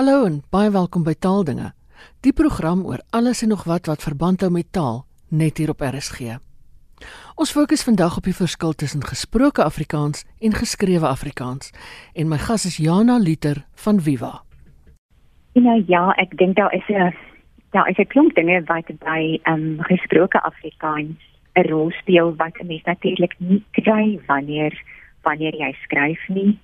Hallo en baie welkom by Taaldinge. Die program oor alles en nog wat wat verband hou met taal, net hier op RSG. Ons fokus vandag op die verskil tussen gesproke Afrikaans en geskrewe Afrikaans en my gas is Jana Liter van Viva. Nou ja, ek dink daar is 'n daar is 'n klomp dinge wat by ehm um, gesproke Afrikaans 'n rol speel wat 'n mens natuurlik nie kry wanneer wanneer jy skryf nie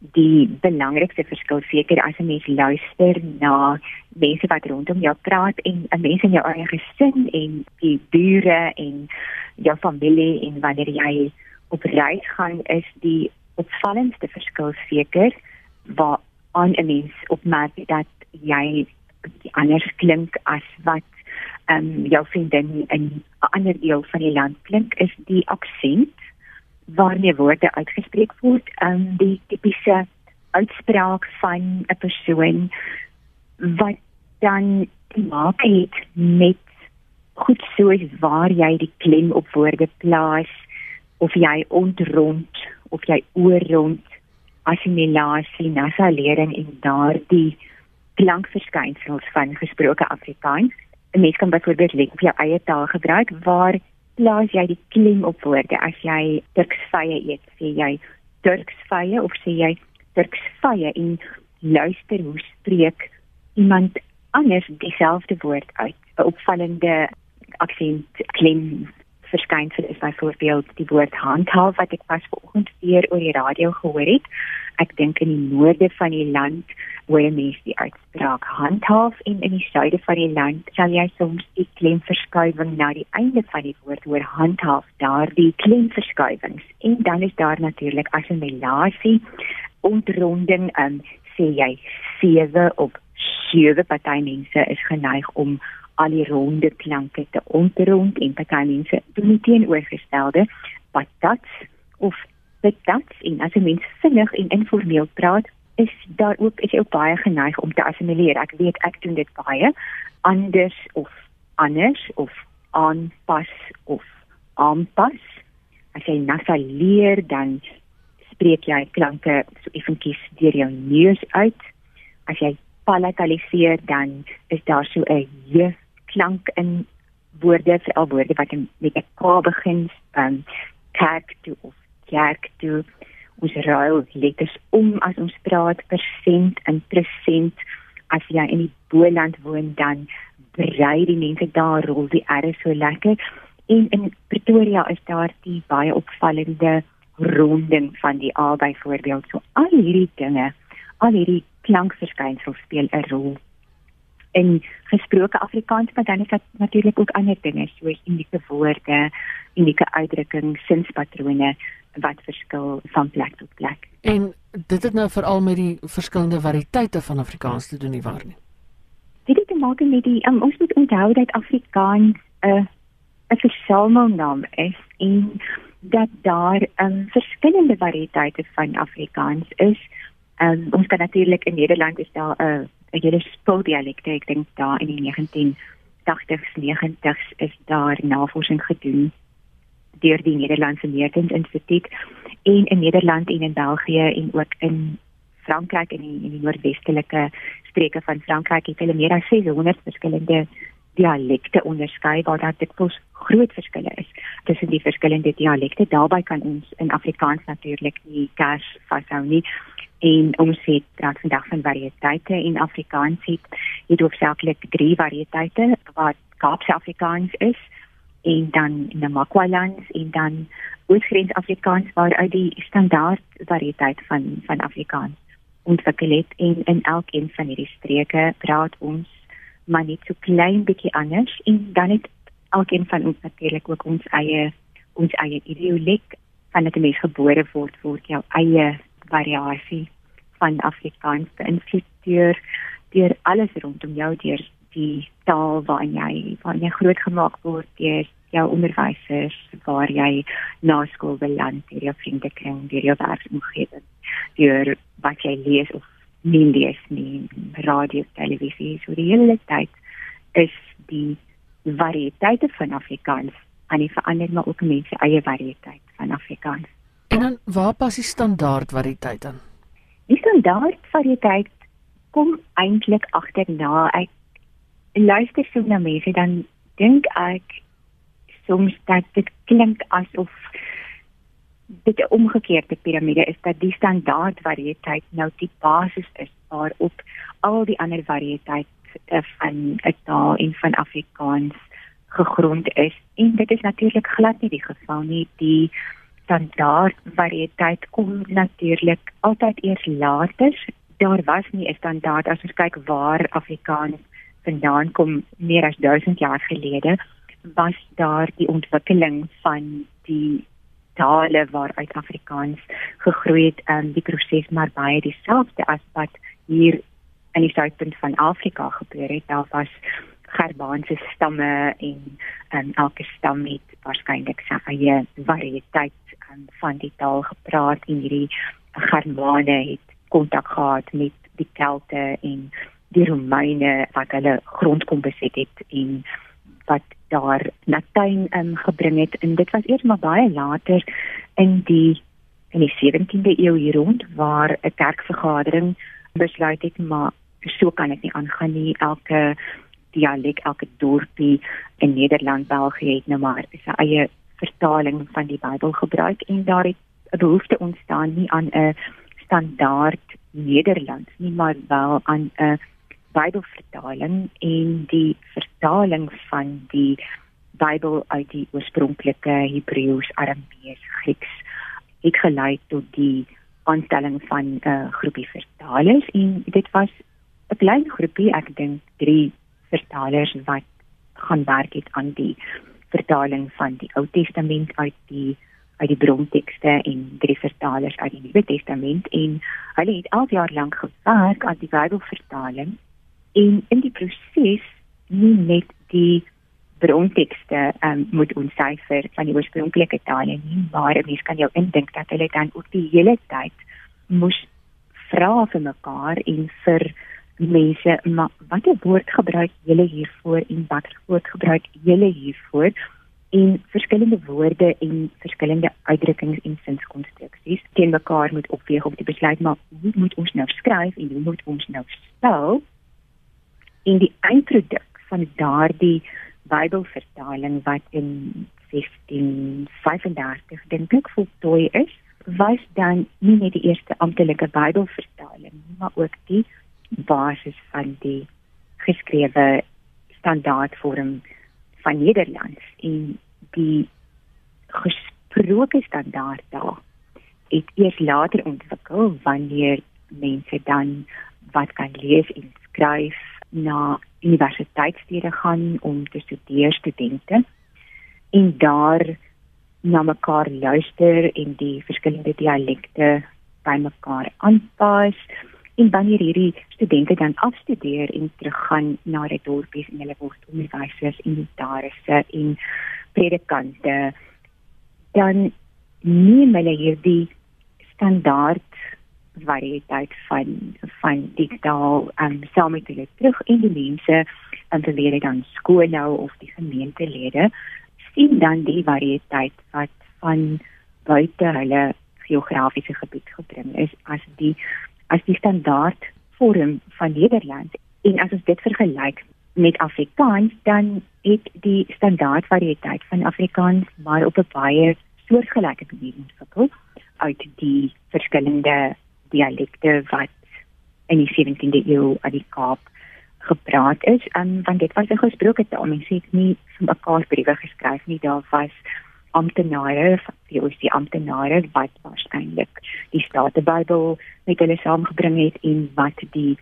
die belangrikste verskil seker as 'n mens luister na mense wat rondom jou praat en 'n mens in jou eie gesin en die bure en jou familie en wanneer jy op reis gaan is die opvallendste verskil seker waar aan 'n mens opmerk dat jy anders klink as wat ehm um, jou vriendin in 'n ander deel van die land klink is die aksent waarmee woorde uitgespreek word, um, die tipiese uitspraak van 'n persoon wat dan te maak het met goed soos waar jy die klem op woorde plaas of jy ontrond of jy oorrond assimilasie, nasalering en daardie klankverskynsels van gesproke Afrikaans. 'n Mens kan byvoorbeeld lê op jou eie taal gebruik waar plaas jy die klem op woorde as jy Turksvye eet, sê jy Turksvye of sê jy Turksvye en luister hoe spreek iemand anders dieselfde woord uit. 'n Opvallende aksent klem verskynsel is byvoorbeeld die woord handhaaf wat ek pas vanoggend weer oor die radio gehoor het. Ek dink in die noorde van die land waar mense die uitspraak handhaaf en in die suide van die land sal jy soms die klemverskywing na die einde van die woord hoor handhaaf daardie klemverskywings en dan is daar natuurlik assimilasie ontronding um, sê jy sewe op sewe party mense is geneig om al die ronde klanke te ontrond en party mense doen nie teenoorgestelde patats of patats en as 'n mens vinnig en informeel praat is daar ook is jy ook baie geneig om te assimileer. Ek weet ek doen dit baie anders of anders of aanpas of aanpas. As jy nasaleer dan spreek jy klanke so effentjies deur jou neus uit. As jy palataliseer dan is daar so 'n j klank in woorde vir al woorde wat met 'n k begin, um kerk toe of kerk toe. Ons ruil letters om as ons praat persent en present. As jy in die Boland woon dan brei die mense daar rol die R so lekker. En in Pretoria is daar die baie opvallende ronding van die A byvoorbeeld. So al hierdie dinge al hierdie klankverskynsels speel 'n rol in gesproke Afrikaans maar dan is dit natuurlik ook ander dinge soos unieke woorde unieke uitdrukkings sinspatrone wat verskil van plek tot plek. En dit het nou veral met die verskillende variëteite van Afrikaans te doen nie waar nie. Dit het te maak met die um, ons moet onthou dat Afrikaans 'n uh, 'n versamelnaam is en dat daar 'n um, verskillende variëteite van Afrikaans is. Um, ons kan natuurlik in Nederland is daar 'n uh, hele spul dialekte. Ek dink daar in die 1980s, 90s is daar navorsing gedoen deur die Nederlandse Meetings Instituut en in Nederland en in België en ook in Frankryk en in, in die noordwestelike streke van Frankryk het hulle meer as 600 verskillende dialekte onderskei waar daar dit pos groot verskille is tussen die verskillende dialekte. Daarbey kan ons in Afrikaans natuurlik nie kers vashou nie en ons het praat vandag van variëteite in Afrikaans het. Het hoofsaaklik drie variëteite wat Kaapse Afrikaans is en dan in Namakwalands en dan Oosgrens Afrikaans waaruit die standaard variëteit van van Afrikaans ontwikkel het. En in elkeen van hierdie streke praat ons maar net so klein bietjie anders. En dan het elkeen van ons natuurlik ook ons eie ons eie ideolek van dit mens gebore word word jou eie variasie van Afrikaans beïnvloed deur deur alles rondom jou deur die taal waarin jy waarin jy grootgemaak word deur jou onderwysers waar jy na skool beland deur jou vriendekring deur jou werksomgewing deur wat jy lees of nie lees nie radio televisie. So die hele tyd is die variëteite van Afrikaans aan die verander maar ook mense eie variëteit van Afrikaans en dan waar pas die standaard variëteit aan die standaard variëteit kom eintlik agterna ek luister so na mense dan dink ek soms dat dit klink asof dit 'n omgekeerde piramide is dat die standaard variëteit nou die basis is waarop al die ander variëteit eh, van 'n taal en van Afrikaans gegrond is. En dit is natuurlik glad nie die geval nie. Die standaard variëteit kom natuurlik altyd eers later. Daar was nie 'n standaard as ons kyk waar Afrikaans vandaan kom meer as 1000 jaar gelede was daar die ontwikkeling van die tale waaruit Afrikaans gegroei het um, die proses maar baie dieselfde as wat hier in die suidpunt van Afrika gebeur het. Daar was Germaanse stamme en um, elke stam het waarskynlik sy eie variëteit um, van die taal gepraat en hierdie Germane het kontak gehad met die Kelte en die Romeine wat hulle grond kom beset het en wat daar Latyn um, gebring het. En dit was eers maar baie later in die in die 17de eeu hier rond waar 'n kerkvergadering besluit het maar so kan dit nie aangaan nie. Elke dialek elke dorpie in Nederland België het nou maar sy eie vertaling van die Bybel gebruik en daar het 'n behoefte ontstaan nie aan 'n standaard Nederlands nie maar wel aan 'n Bybelvertaling en die vertaling van die Bybel uit die oorspronklike Hebreëus, Aramees, Grieks het gelei tot die aanstelling van 'n uh, groepie vertalers en dit was 'n klein groepie, ek dink 3 vertalers wat gaan werk het aan die vertaling van die Ou Testament uit die uit die brontekste en drie vertalers uit die Nuwe Testament. En hulle het al jaar lank gewerk aan die Bybelvertaling. En in die proses nie net die brontekste um, moet ontsyfer van die oorspronklike tale nie maar mens kan jou indink dat hulle dan ook die hele tyd moes vra vir mekaar en vir mense maar watter woord gebruik julle hiervoor en watter woord gebruik julle hiervoor en verskillende woorde en verskillende uitdrukkings en sinskonstruksies teen mekaar moet opweeg om te besluit maar hoe moet ons nou skryf en hoe moet ons nou spel? En die eindproduk van daardie Bybelvertaling wat in 1635 dink ek voltooi is was dan nie net die eerste amptelike Bybelvertaling maar ook die basis van die geskrewe standaardvorm van Nederlands. En die gesproke standaard daar het eers later ontwikkel wanneer mense dan wat kan lees en skryf na universiteitsstede gaan om te studeer studente. En daar na mekaar luister en die verskillende dialekte by mekaar aanpas en wanneer hierdie studente dan afstudeer en teruggaan na die dorpies en hulle word onderwysers en notarisse en predikante dan neem hulle hierdie standaard variëteit van van digitaal um, saam met hulle terug in die mense en hulle leer dan skool nou of die gemeentelede sien dan die variëteit wat van buite hulle geografiese gebied gebring is as die as die standaard vorm van Nederland. En as ons dit vergelyk met Afrikaans dan het die standaard variëteit van Afrikaans maar op 'n baie soortgelyke manier ontwikkel uit die verskillende dialekte wat in die 17de eeu aan die Kaap gepraat is. En want dit was 'n gesproke taal. Mense het nie vir mekaar briewe geskryf nie. Daar was amptenare die amptenare wat waarskynlik die Statebybel met hulle saamgebring het en wat die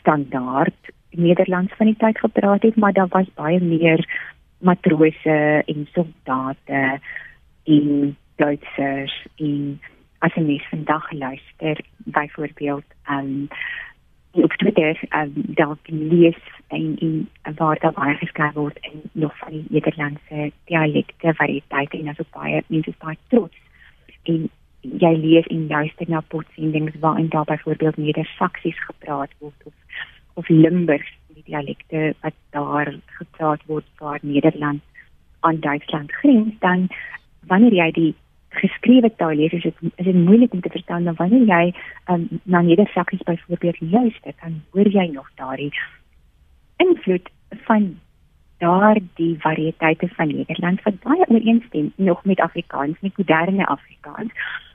standaard Nederlands van die tyd gepraat het maar daar was baie meer matrose en soldate en Duitsers en as jy mens vandag luister byvoorbeeld aan um, op Twitter um, daar kan lees en in waar daar baie geskryf word in nog van die Nederlandse dialekte variëteite en asook baie mense baie trots. En jy lees en luister na potsendings waarin daar byvoorbeeld Neder-Saksies gepraat word of of Limburgs die dialekte wat daar gepraat word waar Nederland aan Duitsland grens dan wanneer jy die geskrewe taal lees is dit is dit moeilik om te verstaan dan wanneer jy um, na Nedersakkies byvoorbeeld luister dan hoor jy nog daardie invloed van daardie variëteite van Nederland wat baie ooreenstem nog met Afrikaans met moderne Afrikaans.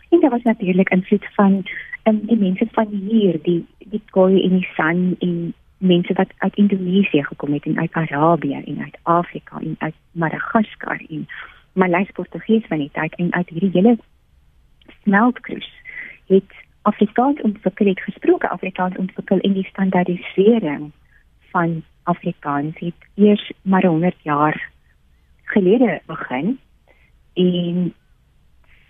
En daar was natuurlik invloed van um, die mense van hier die die Khoi en die San en mense wat uit Indonesië gekom het en uit Arabië en uit Afrika en uit Madagaskar en Maleis Portugees van die tyd en uit hierdie hele smeltkroes het Afrikaans ontwikkel het gesproke Afrikaans ontwikkel en die standaardisering van Afrikaans het eers maar 100 jaar gelede begin en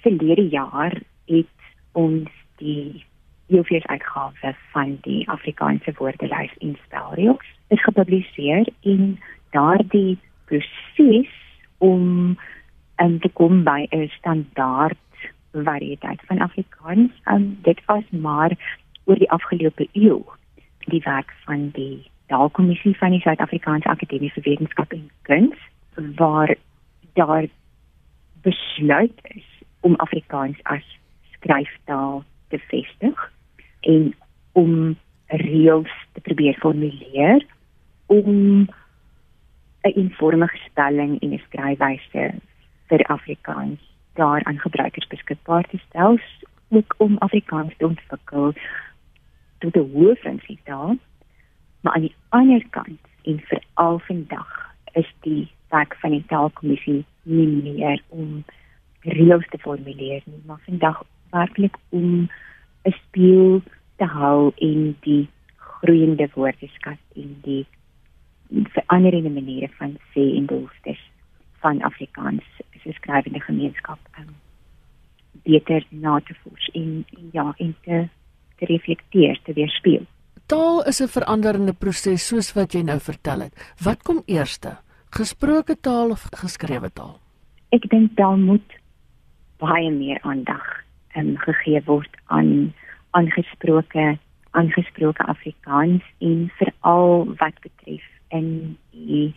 verlede jaar het ons die Jofies uitgawe van die Afrikaanse woordelys en spelreëls is gepubliseer en daardie proses om en um, te kom by 'n standaard variëteit van Afrikaans um, dit was maar oor die afgelope eeu die werk van die Taalkommissie van die Suid-Afrikaanse Akademie vir Wetenskap en Kuns waar daar besluit is om Afrikaans as skryftaal te vestig en om reëls te probeer formuleer om 'n eenvormige spelling en 'n skryfwyse vir Afrikaans daar aan gebruikers beskikbaar te stel ook om Afrikaans te ontwikkel tot 'n hoë funksie taal maar aan die ander kant en veral vandag is die werk van die taalkommissie nie meer om reëls te formuleer nie maar vandag werklik om 'n speel te hou in die groeiende woordeskat en die veranderende maniere van sê en behoeftes van Afrikaans as 'n skrywende gemeenskap um, beter na te voer en, en ja en te, te reflekteer te weerspieël. Taal is 'n veranderende proses soos wat jy nou vertel het. Wat kom eerste? Gesproke taal of geskrewe taal? Ek dink daar moet baie meer aandag um, gegee word aan aangesproke aangesproke Afrikaans en veral wat betref in die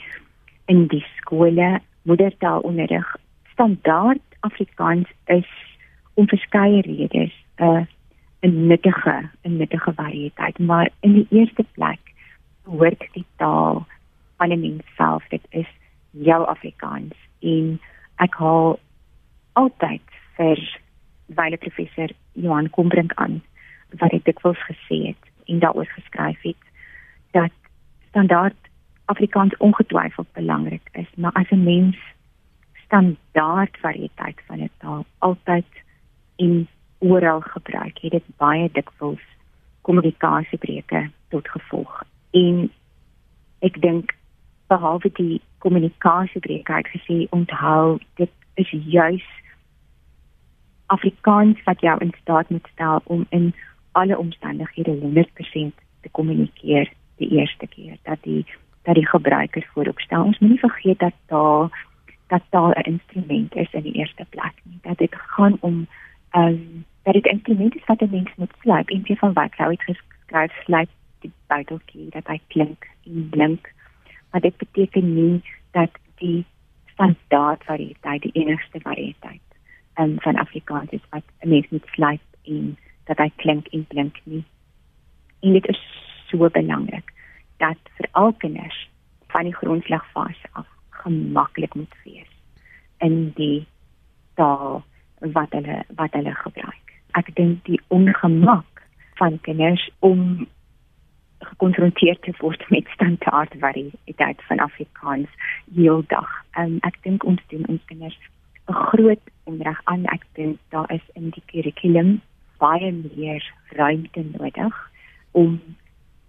in die skole moedertaalonderrig standaard Afrikaans is om verskeie redes 'n uh, 'n nuttige 'n nuttige variëteit maar in die eerste plek hoort die taal van 'n mens self. Dit is jou Afrikaans en ek haal altyd vir wyle professor Johan Kombrink aan wat ek dikwels gesê het en daaroor geskryf het dat standaard Afrikaans ongetwyfeld belangrik is, maar as 'n mens standaard variëteit van 'n taal altyd in oral gebruik, het dit baie dikwels kommunikasiebreuke tot gevolg. En ek dink behalwe die kommunikasiebreuke het gesê onthou dit is juis Afrikaans wat jou in staat moet stel om in alle omstandighede 100% te kommunikeer die eerste keer dat die dat die gebruiker voorop stel. Ons moenie vergeet dat taal dat taal 'n instrument is in die eerste plek nie. Dat dit gaan om ehm um, dat dit instrument is wat 'n mens moet slyp en jy van wat sou dit geskryf slyp die buiteltjie dat hy klink en blink. Maar dit beteken nie dat die standaard variëteit die enigste variëteit um, van Afrikaans is wat 'n mens moet slyp en dat hy klink en blink nie. En dit is so belangrik dat vir al kinders van die grondslagfase af gemaklik moet wees in die taal wat hulle wat hulle gebruik. Ek dink die ongemak van kinders om gekonfronteer te word met standaard variëteit van Afrikaans heeldag. Um, ek dink ons doen ons kinders 'n groot onreg aan. Ek dink daar is in die kurrikulum baie meer ruimte nodig om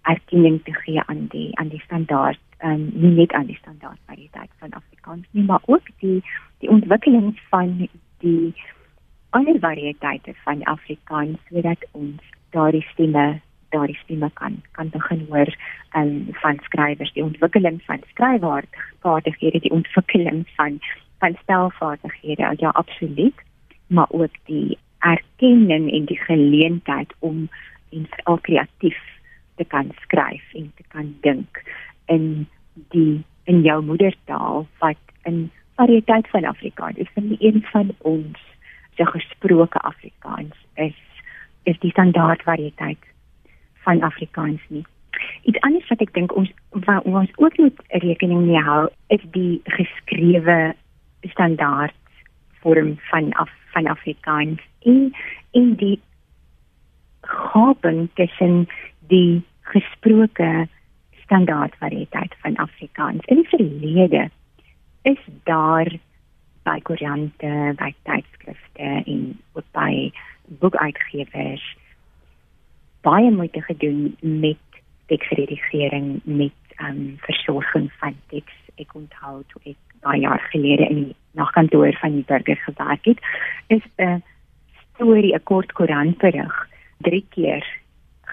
erkenning te gee aan die aan die standaard um, nie net aan die standaard variëteit van Afrikaans nie maar ook die die ontwikkeling van die ander variëteite van Afrikaans sodat ons daardie stemme daardie stemme kan kan begin hoor um, van skrywers. Die ontwikkeling van skryfvaardighede die ontwikkeling van van spelvaardighede ja absoluut maar ook die erkenning en die geleentheid om en al kreatief te kan skryf en te kan dink in die in jou moedertaal wat in variëteit van Afrikaans is. Die een van ons se gesproke Afrikaans is is die standaard variëteit van Afrikaans nie. Iets anders wat ek dink ons wat ons ook moet rekening mee hou, is die geskrewe standaard vorm van af, van Afrikaans en in die gaping tussen die gesproke standaard variëteit van Afrikaans. In die verlede is daar by koerante, by tydskrifte en ook by boekuitgewers baie moeite gedoen met teksredigering met um versorging van teks. Ek onthou toe ek baie jaar gelede in die nagkantoor van die burger gewerk het, is 'n storie, 'n kort koerantberig drie keer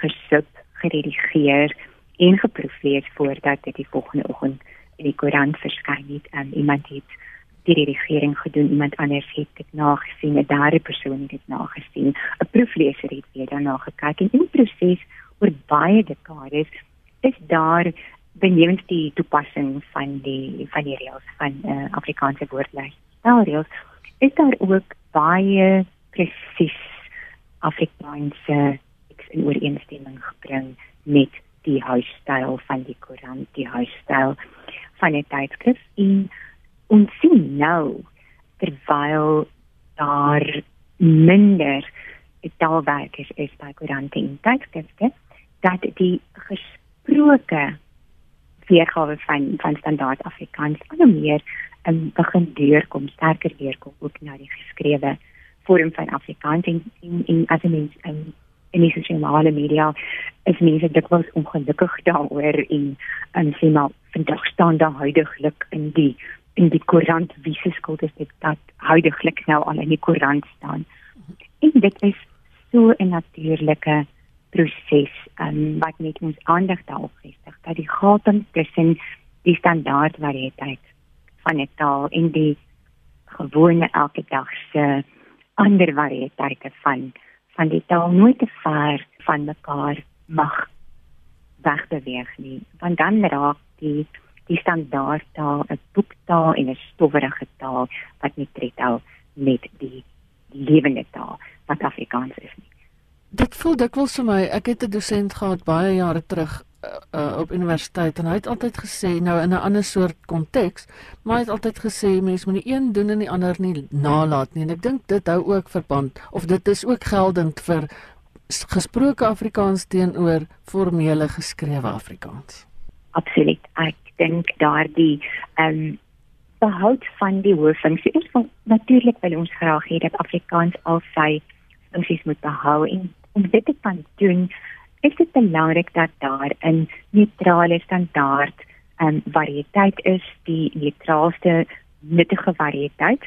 gesub, geredigeer en geproeflees voordat dit die volgende oggend in die koerant verskyn het. Um, iemand het die redigering gedoen, iemand anders het dit nagesien, 'n derde persoon het dit nagesien, 'n proefleser het weer daarna gekyk en in die proses oor baie dekades is daar benewens die toepassing van die van die reëls van uh, Afrikaanse woordlys. Nou reëls is daar ook baie presies Afrikaanse in ooreenstemming gebring met die huisstyl van die koerant, die huisstyl van die tydskrif en ons sien nou terwyl daar minder taalwerkers is by koerante en tydskrifte dat die gesproke weergawe van van standaard Afrikaans al meer um, begin deurkom, sterker deurkom ook na die geskrewe vorm van Afrikaans. En en, en as mens um, in die sosiale media is mense dikwels ongelukkig daaroor en en sê maar vandag staan daar huidigelik in die in die koerant wie se skuld is dit dat huidigelik nou al in die koerant staan. En dit is so 'n natuurlike proses um, wat net ons aandag daarop vestig dat die gaping tussen die standaard variëteit van 'n taal en die gewone elke dag se ander variëteite van van die taal nooit te ver van mekaar mag wegbeweeg nie want dan raak die die standaard taal 'n boektaal en 'n stowwerige taal wat nie tred hou met die lewende taal wat Afrikaans is nie Dit voel dikwels vir my, ek het 'n dosent gehad baie jare terug uh, uh, op universiteit en hy het altyd gesê nou in 'n ander soort konteks, maar hy het altyd gesê mense moet die een doen en die ander nie nalat nie. En ek dink dit hou ook verband of dit is ook geldend vir gesproke Afrikaans teenoor formele geskrewe Afrikaans. Absoluut. Ek dink daardie ehm um, behoud van die hooffunksie is van natuurlik wil ons graag hê dat Afrikaans al sy funksies moet behou en om dit te kan doen, is dit belangrik dat daar 'n neutrale standaard en um, variëteit is, die neutraalste nuttige variëteit.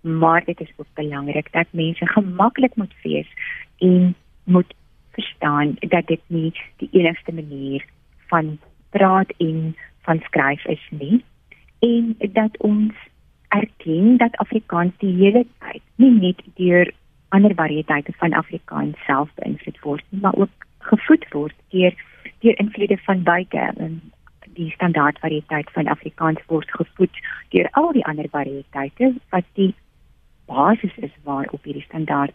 Maar dit is ook belangrik dat mense gemaklik moet wees en moet verstaan dat dit nie die enigste manier van praat en van skryf is nie en dat ons erken dat Afrikaans die hele tyd nie net deur ander variëteite van Afrikaans self beïnvloed word, maar ook gevoed word deur deur invloede van buite. En die standaard variëteit van Afrikaans word gevoed deur al die ander variëteite wat die basis is waarop hierdie standaard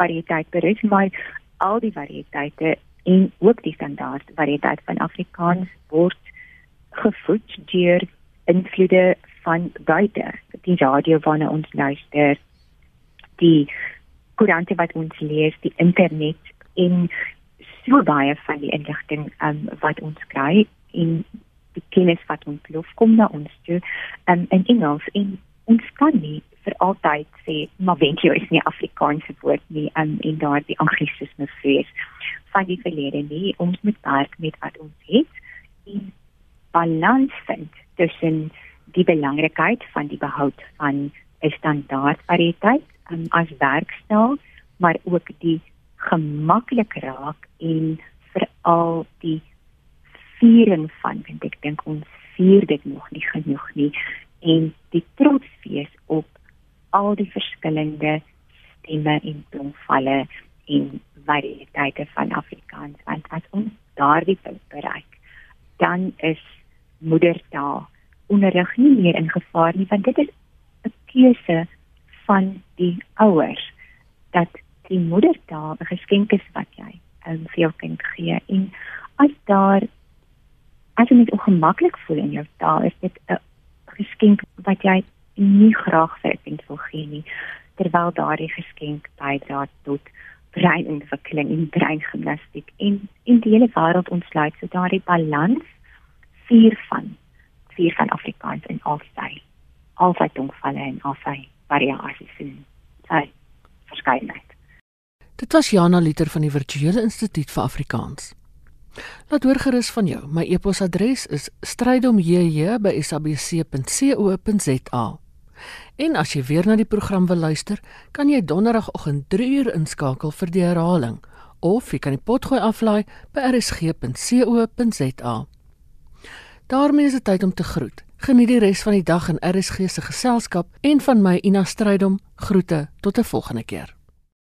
variëteit berus, maar al die variëteite en ook die standaard variëteit van Afrikaans word gevoed deur invloede van buite. Die radio waarna ons luister, die koerante wat ons lees, die internet en so baie van die inligting um, wat ons kry en die kennis wat ons lof kom na ons toe um, in Engels en ons kan nie vir altyd sê maar weet jy is nie Afrikaanse woord nie um, en daar die anglisisme vrees van die verlede nie ons moet werk met wat ons het en balans vind tussen die belangrikheid van die behoud van 'n standaard variëteit um, as werkstyl, maar ook die gemaklik raak en veral die viering van want ek dink ons vier dit nog nie genoeg nie en die trots wees op al die verskillende stemme en tongvalle en variëteite van Afrikaans want as ons daardie punt bereik dan is moedertaal onderrig nie meer in gevaar nie want dit is 'n keuse van die ouers dat die moedertaal 'n geskenk is wat jy um, vir jou kind gee. En as daar as jy net ongemaklik voel in jou taal is dit 'n geskenk wat jy nie graag vir 'n kind wil gee nie terwyl daardie geskenk bydra tot breinontwikkeling en breingimnastiek. En in die hele wêreld ontsluit so daardie balans vier van vier van Afrikaans en al sy al sy tongvalle en al sy variasies en sy verskeidenheid. Dit was Jana Liter van die Virtuele Instituut vir Afrikaans. Laat hoor gerus van jou. My e-posadres is strydomjj@sabc.co.za. En as jy weer na die program wil luister, kan jy donderdagoggend 3uur inskakel vir die herhaling of jy kan die potgooi aflaai by rsg.co.za. daarmee is dit tyd om te groet. Geniet die res van die dag in RSG se geselskap en van my Ina Strydom groete tot 'n volgende keer.